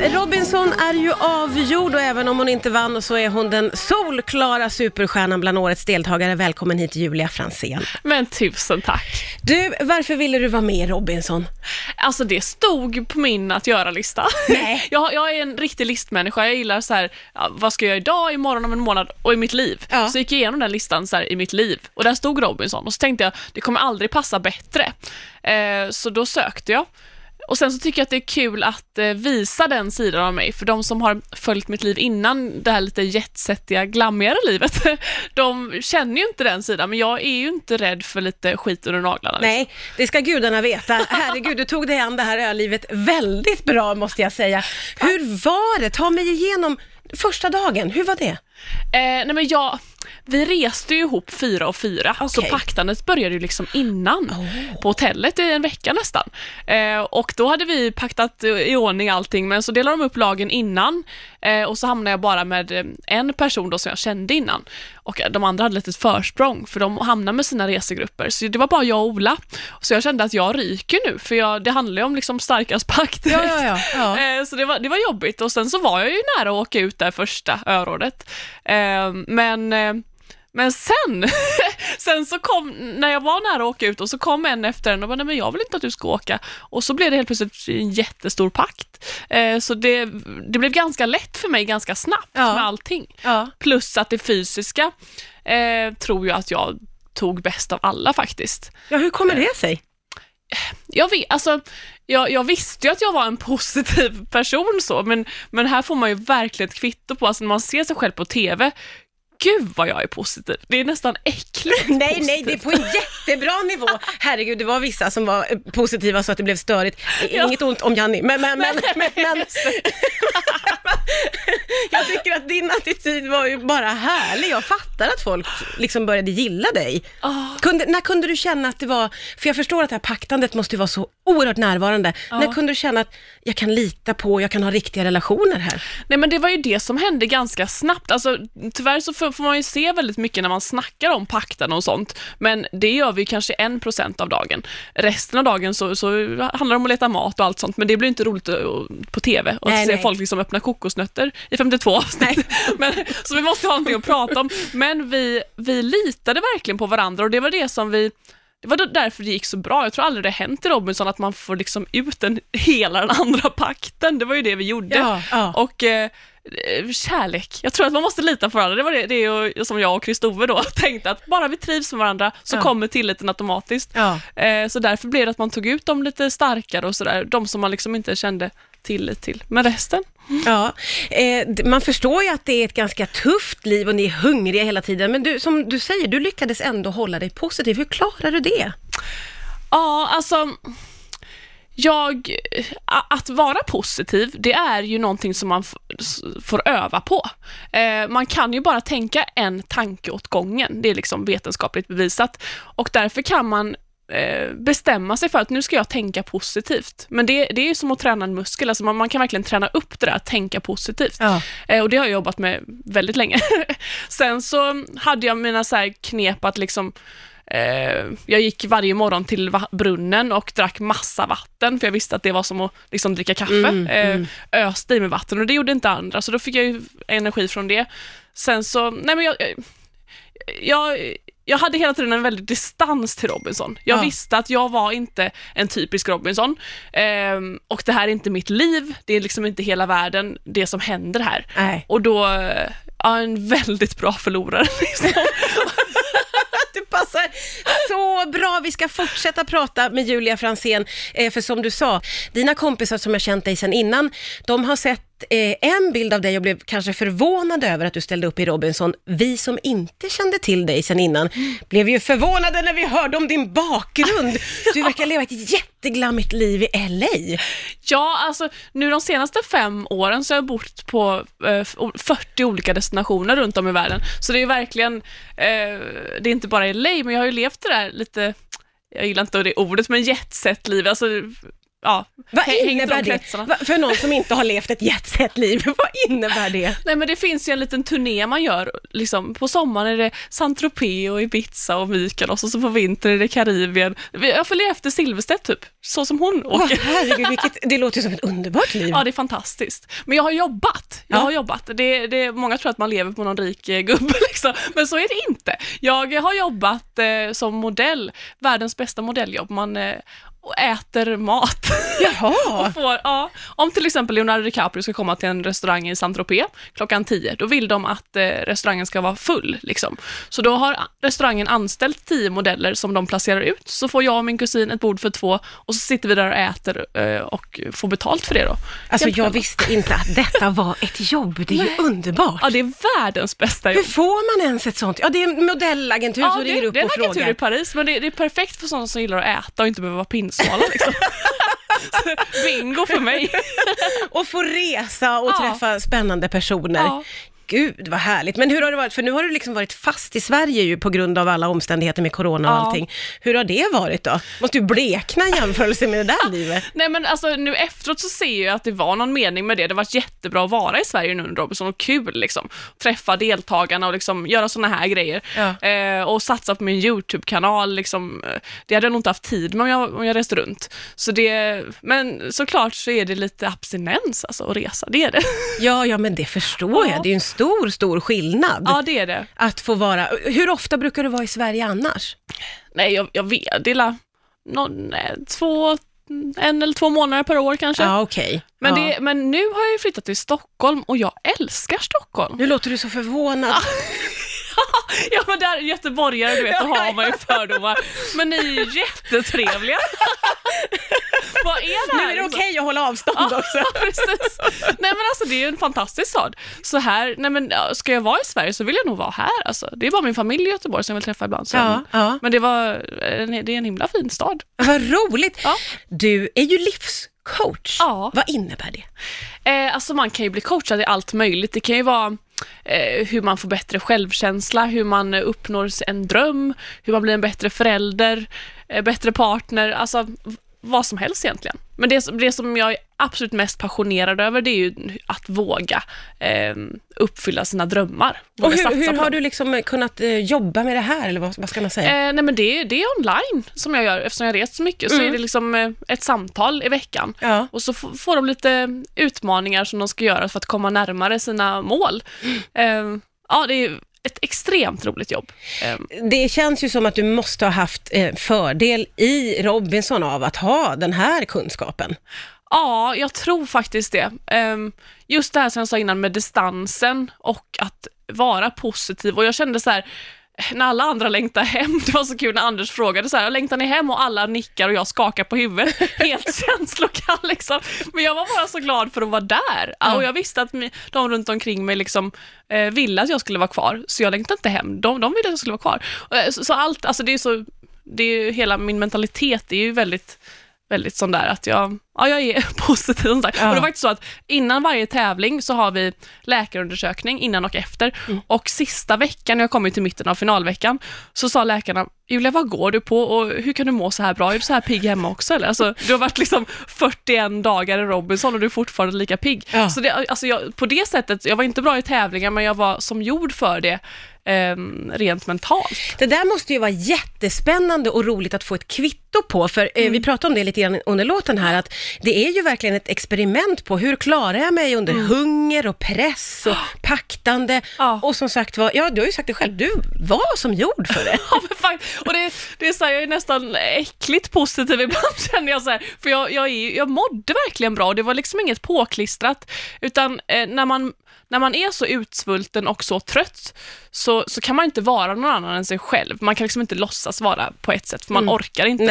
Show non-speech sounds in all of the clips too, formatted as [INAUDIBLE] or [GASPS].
Robinson är ju avgjord och även om hon inte vann så är hon den solklara superstjärnan bland årets deltagare. Välkommen hit Julia Fransén. Men tusen tack. Du, varför ville du vara med i Robinson? Alltså det stod på min att göra-lista. Nej. [LAUGHS] Jag, jag är en riktig listmänniska. Jag gillar så här, vad ska jag göra idag, imorgon, om en månad och i mitt liv. Ja. Så gick jag igenom den listan så här, i mitt liv och där stod Robinson och så tänkte jag, det kommer aldrig passa bättre. Eh, så då sökte jag. Och sen så tycker jag att det är kul att eh, visa den sidan av mig, för de som har följt mitt liv innan det här lite jetsettiga, glammigare livet, [LAUGHS] de känner ju inte den sidan, men jag är ju inte rädd för lite skit under naglarna. liksom. Nej, det ska gudarna veta. Herregud, du tog dig an det här ölivet väldigt bra måste jag säga. Hur var det? Ta mig igenom första dagen, hur var det? Eh, nej men jag, vi reste ju ihop fyra och fyra, så Okej. paktandet började ju liksom innan Oh. på hotellet i en vecka nästan. Eh, och då hade vi paktat i ordning allting, men så delade de upp lagen innan eh, och så hamnade jag bara med eh, en person då som jag kände innan. Och de andra hade lite försprång, för de hamnade med sina resegrupper. Så det var bara jag och Ola. Så jag kände att jag ryker nu, för jag, det handlar ju om liksom starkast pakt. Ja, ja, ja. [LAUGHS] Eh, Så det var, det var jobbigt och sen så var jag ju nära att åka ut där första örådet. Eh, Men, eh, men sen, [LAUGHS] sen så kom, när jag var nära att åka ut och så kom en efter en och bara, nej men jag vill inte att du ska åka. Och så blev det helt plötsligt en jättestor pakt. Eh, Så det, det blev ganska lätt för mig ganska snabbt Ja. med allting. ja. Plus att det fysiska eh, tror jag att jag tog bäst av alla faktiskt. Ja, hur kommer det sig? Jag, vet, alltså, jag, jag visste ju att jag var en [LAUGHS] positiv person så, men, men här får man ju verkligen ett kvitto på, alltså när man ser sig själv på TV, gud vad jag är positiv. Det är nästan äckligt [LAUGHS] Nej, positiv. nej, det är på en jättebra nivå. Herregud, det var vissa som var eh, positiva så att det blev störigt. I- Ja. Inget ont om Janni, men, men, men, men, men [LAUGHS] jag tycker att din attityd var ju bara härlig. Jag fattar att folk liksom började gilla dig. Ah. Kunde, när kunde du känna att det var, för jag förstår att det här paktandet måste vara så oerhört närvarande. När kunde du känna att jag kan lita på, jag kan ha riktiga relationer här? Nej men det var ju det som hände ganska snabbt. Alltså, tyvärr så får man ju se väldigt mycket när man snackar om pakten och sånt, men det gör vi kanske en procent av dagen. Resten av dagen så, så handlar det om att leta mat och allt sånt, men det blir inte roligt på TV och Nej, se nej. folk liksom öppna kokosnötter i 52 avsnitt. [LAUGHS] Men, så vi måste ha någonting att prata om. Men vi, vi litade verkligen på varandra och det var det som vi det var därför det gick så bra. Jag tror aldrig det hänt i Robinson att man får liksom ut den, [LAUGHS] hela den andra pakten. Det var ju det vi gjorde. Ja, ja. Och eh, eh, kärlek. Jag tror att man måste lita på varandra. Det var det, det och, som jag och Kristove då [LAUGHS] tänkte att bara vi trivs med varandra så Ja. kommer tilliten automatiskt. Eh, så därför blev det att man tog ut dem lite starkare och sådär. De som man liksom inte kände tillit till. Men resten? Ja, eh, man förstår ju att det är ett ganska tufft liv och ni är hungriga hela tiden, men du, som du säger, du lyckades ändå hålla dig positiv. Hur klarar du det? Ja, alltså jag, att vara positiv, det är ju någonting som man får öva på. Eh, man kan ju bara tänka en tanke åt gången, det är liksom vetenskapligt bevisat. Och därför kan man bestämma sig för att nu ska jag tänka positivt. Men det, det är ju som att träna en muskel, alltså man, man kan verkligen träna upp det där att tänka positivt. Ja. Eh, och det har jag jobbat med väldigt länge. [LAUGHS] Sen så hade jag mina så knep att liksom eh, jag gick varje morgon till brunnen och drack massa vatten, för jag visste att det var som att liksom dricka kaffe. Mm, eh, Öste i mig vatten och det gjorde inte andra, så då fick jag energi från det. Sen så, nej men jag, jag, jag hade hela tiden en väldig distans till Robinson. Jag Ja. visste att jag var inte en typisk Robinson ehm, och det här är inte mitt liv, det är liksom inte hela världen, det som händer här. Nej. Och då, ja, en väldigt bra förlorare. [LAUGHS] Liksom. Det passar så bra. Vi ska fortsätta prata med Julia Fransén, eh, för som du sa, dina kompisar som har känt dig sedan innan, de har sett eh, en bild av dig och blev kanske förvånad över att du ställde upp i Robinson. Vi som inte kände till dig sen innan blev ju förvånade när vi hörde om din bakgrund. Du verkar leva ett jätteglammigt liv i LA. Ja, alltså nu de senaste fem åren så har jag bott på eh, 40 olika destinationer runt om i världen. Så det är verkligen, eh, det är inte bara LA, men jag har ju levt det där lite, jag gillar inte det ordet, men jetset-liv. Alltså, ja, Vad innebär de det? Va- För någon som inte har levt ett jetset-liv, [LAUGHS] vad innebär det? Nej men det finns ju en liten turné man gör, liksom, på sommaren är det Saint-Tropez och Ibiza och Mykonos och så på vintern är det Karibien. Jag följer efter Silverstedt typ, så som hon åker. herregud, [LAUGHS] vilket, det låter ju som ett underbart liv. Ja, det är fantastiskt. Men jag har jobbat. Jag Ja. har jobbat. Det, det, många tror att man lever på någon rik eh, gubbe, [LAUGHS] liksom. men så är det inte. Jag har jobbat eh, som modell, världens bästa modelljobb. Man eh, och äter mat. Jaha, [LAUGHS] och får, ja, om till exempel Leonardo DiCaprio ska komma till en restaurang i Saint-Tropez klockan 10, då vill de att eh, restaurangen ska vara full. Liksom. Så då har restaurangen anställt 10 modeller som de placerar ut, så får jag och min kusin ett bord för två och så sitter vi där och äter eh, och får betalt för det då. alltså jag visste inte att detta var ett jobb, det är ju underbart. Ja, det är världens bästa Hur jobb. får man ens ett sånt? Ja, det är en modellagentur Ja, som det, ringer upp det är och en agentur frågar. i Paris, men det, det är perfekt för sådana som gillar att äta och inte behöver vara pinsvala. Liksom. [LAUGHS] Bingo för mig. Och få resa och Ja. träffa spännande personer. Ja. Gud vad härligt. Men hur har det varit? För nu har du liksom varit fast i Sverige ju på grund av alla omständigheter med corona och Ja. allting. Hur har det varit då? Måste du blekna i jämförelse med det där livet? Nej men alltså nu efteråt så ser jag att det var någon mening med det. Det har varit jättebra att vara i Sverige nu under Robinson och kul liksom. Träffa deltagarna och liksom göra sådana här grejer. Ja. Eh, och satsa på min YouTube-kanal liksom. Det hade jag nog inte haft tid med om jag, om jag reste runt. Så det, men såklart så är det lite abstinens alltså att resa, det är det. Ja, ja, men det förstår Ja. jag. Det är en stor, stor skillnad. ja det är det. Att få vara... Hur ofta brukar du vara i Sverige annars? Nej jag, jag vet, det är la- någon, nej, två, en eller två månader per år kanske. Ja, okej. Men, ja. det, men nu har jag flyttat till Stockholm och jag älskar Stockholm. Nu låter du så förvånad. [LAUGHS] [LAUGHS] Ja men där göteborgare du vet, då har man ju fördomar. Men ni är ju [LAUGHS] jättetrevliga. [LAUGHS] Vad är det Nu här? är det okej att hålla avstånd också. Precis. Nej men alltså det är ju en fantastisk stad. Så här, nej men ska jag vara i Sverige så vill jag nog vara här alltså. Det är bara min familj i Göteborg som jag vill träffa ibland. Så. Ja, ja. Men det, var, det är en himla fin stad. Vad roligt. Ja. Du är ju livscoach. Ja. Vad innebär det? Eh, alltså man kan ju bli coachad i allt möjligt. Det kan ju vara Eh, hur man får bättre självkänsla, hur man eh, uppnår en dröm, hur man blir en bättre förälder, eh, bättre partner, alltså vad som helst egentligen. Men det, som- det som jag absolut mest passionerad över det är ju att våga eh, uppfylla sina drömmar. Och hur, hur har du liksom kunnat eh, jobba med det här, eller vad, vad ska man säga? Eh, nej men det, det är online som jag gör, eftersom jag rest så mycket, så Mm. är det liksom eh, ett samtal i veckan. Ja. Och så får de lite utmaningar som de ska göra för att komma närmare sina mål. [GASPS] Eh, ja, det är ett extremt roligt jobb. Eh, Det känns ju som att du måste ha haft eh, fördel i Robinson av att ha den här kunskapen. Ja, jag tror faktiskt det. Eh, just det här som jag sa innan med distansen och att vara positiv. Och jag kände så här, när alla andra längtar hem, [LAUGHS] det var så kul när Anders frågade så här, längtar ni hem? Och alla nickar och jag skakar på huvudet, [LAUGHS] helt känslokall liksom. Men jag var bara så glad för att vara där. Ja. Och jag visste att de runt omkring mig liksom eh, ville att jag skulle vara kvar, så jag längtade inte hem. De, de ville att jag skulle vara kvar. Eh, Så, så allt, alltså det är så, det är ju hela min mentalitet är ju väldigt väldigt sån där att jag, ja, jag är [LAUGHS] positiv. Som sagt. Ja. Och det är faktiskt så att innan varje tävling så har vi läkarundersökning innan och efter. Mm. Och sista veckan, när jag kommer till mitten av finalveckan, så sa läkarna, Julia vad går du på och hur kan du må så här bra? Är du så här pigg hemma också eller? Alltså, du har varit liksom 41 dagar i Robinson och du är fortfarande lika pigg. Ja. Så det, alltså jag, på det sättet, jag var inte bra i tävlingar men jag var som gjord för det ehm, rent mentalt. Det där måste ju vara jättespännande och roligt att få ett kvitto på, för eh, Mm. vi pratade om det lite grann under låten här, att det är ju verkligen ett experiment på hur klarar jag mig under hunger och press och [GASPS] paktande. Mm. Ja. Och som sagt var, ja du har ju sagt det själv, du var som gjord för det. [LAUGHS] Ja, men fan, och det, det är så här, jag är nästan äckligt positiv [LAUGHS] ibland känner jag så här, för jag, jag, är, jag mådde verkligen bra och det var liksom inget påklistrat, utan eh, när, man, när man är så utsvulten och så trött så, så kan man inte vara någon annan än sig själv. Man kan liksom inte låtsas vara på ett sätt, för man Mm. orkar inte.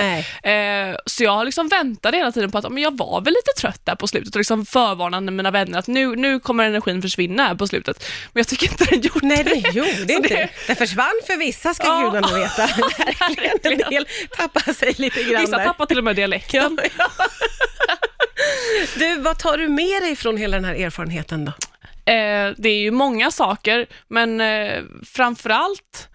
Nej. Eh, så jag har liksom väntat hela tiden på att men jag var väl lite trött där på slutet och liksom förvarnade mina vänner att nu, nu kommer energin försvinna här på slutet. Men jag tycker inte den gjorde Nej, det det. gjorde Så inte det-. Det försvann för vissa, ska Ja. gudarna veta. [LAUGHS] Verkligen, en del tappar sig lite grann Vissa där. tappar till och med dialekten. [LAUGHS] Du, vad tar du med dig från hela den här erfarenheten då? Eh, det är ju många saker, men eh, framförallt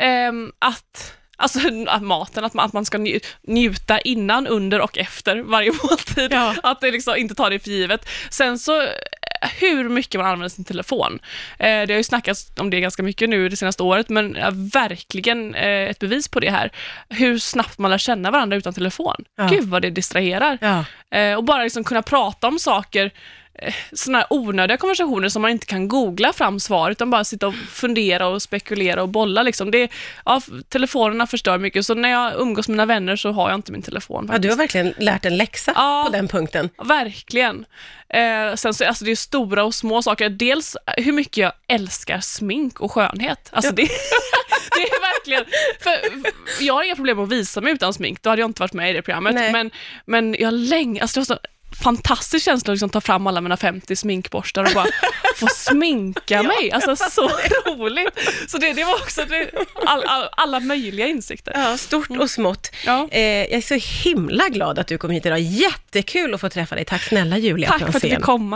ehm, att, Alltså [LAUGHS] att maten, att man, att man ska nj- njuta innan, under och efter varje [LAUGHS] måltid. Ja. Att det liksom inte tar det för givet. Sen så, eh, hur mycket man använder sin telefon. Eh, det har ju snackats om det ganska mycket nu det senaste året, men eh, verkligen eh, ett bevis på det här. Hur snabbt man lär känna varandra utan telefon. Ja. Gud vad det distraherar. Ja. Eh, och bara liksom kunna prata om saker, eh, sådana här onödiga konversationer som man inte kan googla fram svar, utan bara sitta och fundera och spekulera och bolla. Liksom. Det, ja, telefonerna förstör mycket, så när jag umgås med mina vänner så har jag inte min telefon. ja, du har verkligen lärt en läxa Ja. på den punkten. Verkligen. Eh, sen så, alltså det är stora och små saker. Dels hur mycket jag älskar smink och skönhet. Alltså det, [LAUGHS] det är verkligen, för jag har inga problem att visa mig utan smink, då hade jag inte varit med i det programmet. Nej. Men, men jag länge, alltså det var så fantastisk känsla att liksom ta fram alla mina 50 sminkborstar och bara [LAUGHS] få sminka mig. Alltså så roligt. Så det, det var också det, all, all, alla möjliga insikter. Ja, stort och smått. Ja. Eh, jag är så himla glad att du kom hit idag. Jättekul att få träffa dig. Tack snälla Julia Tack för att du fick komma.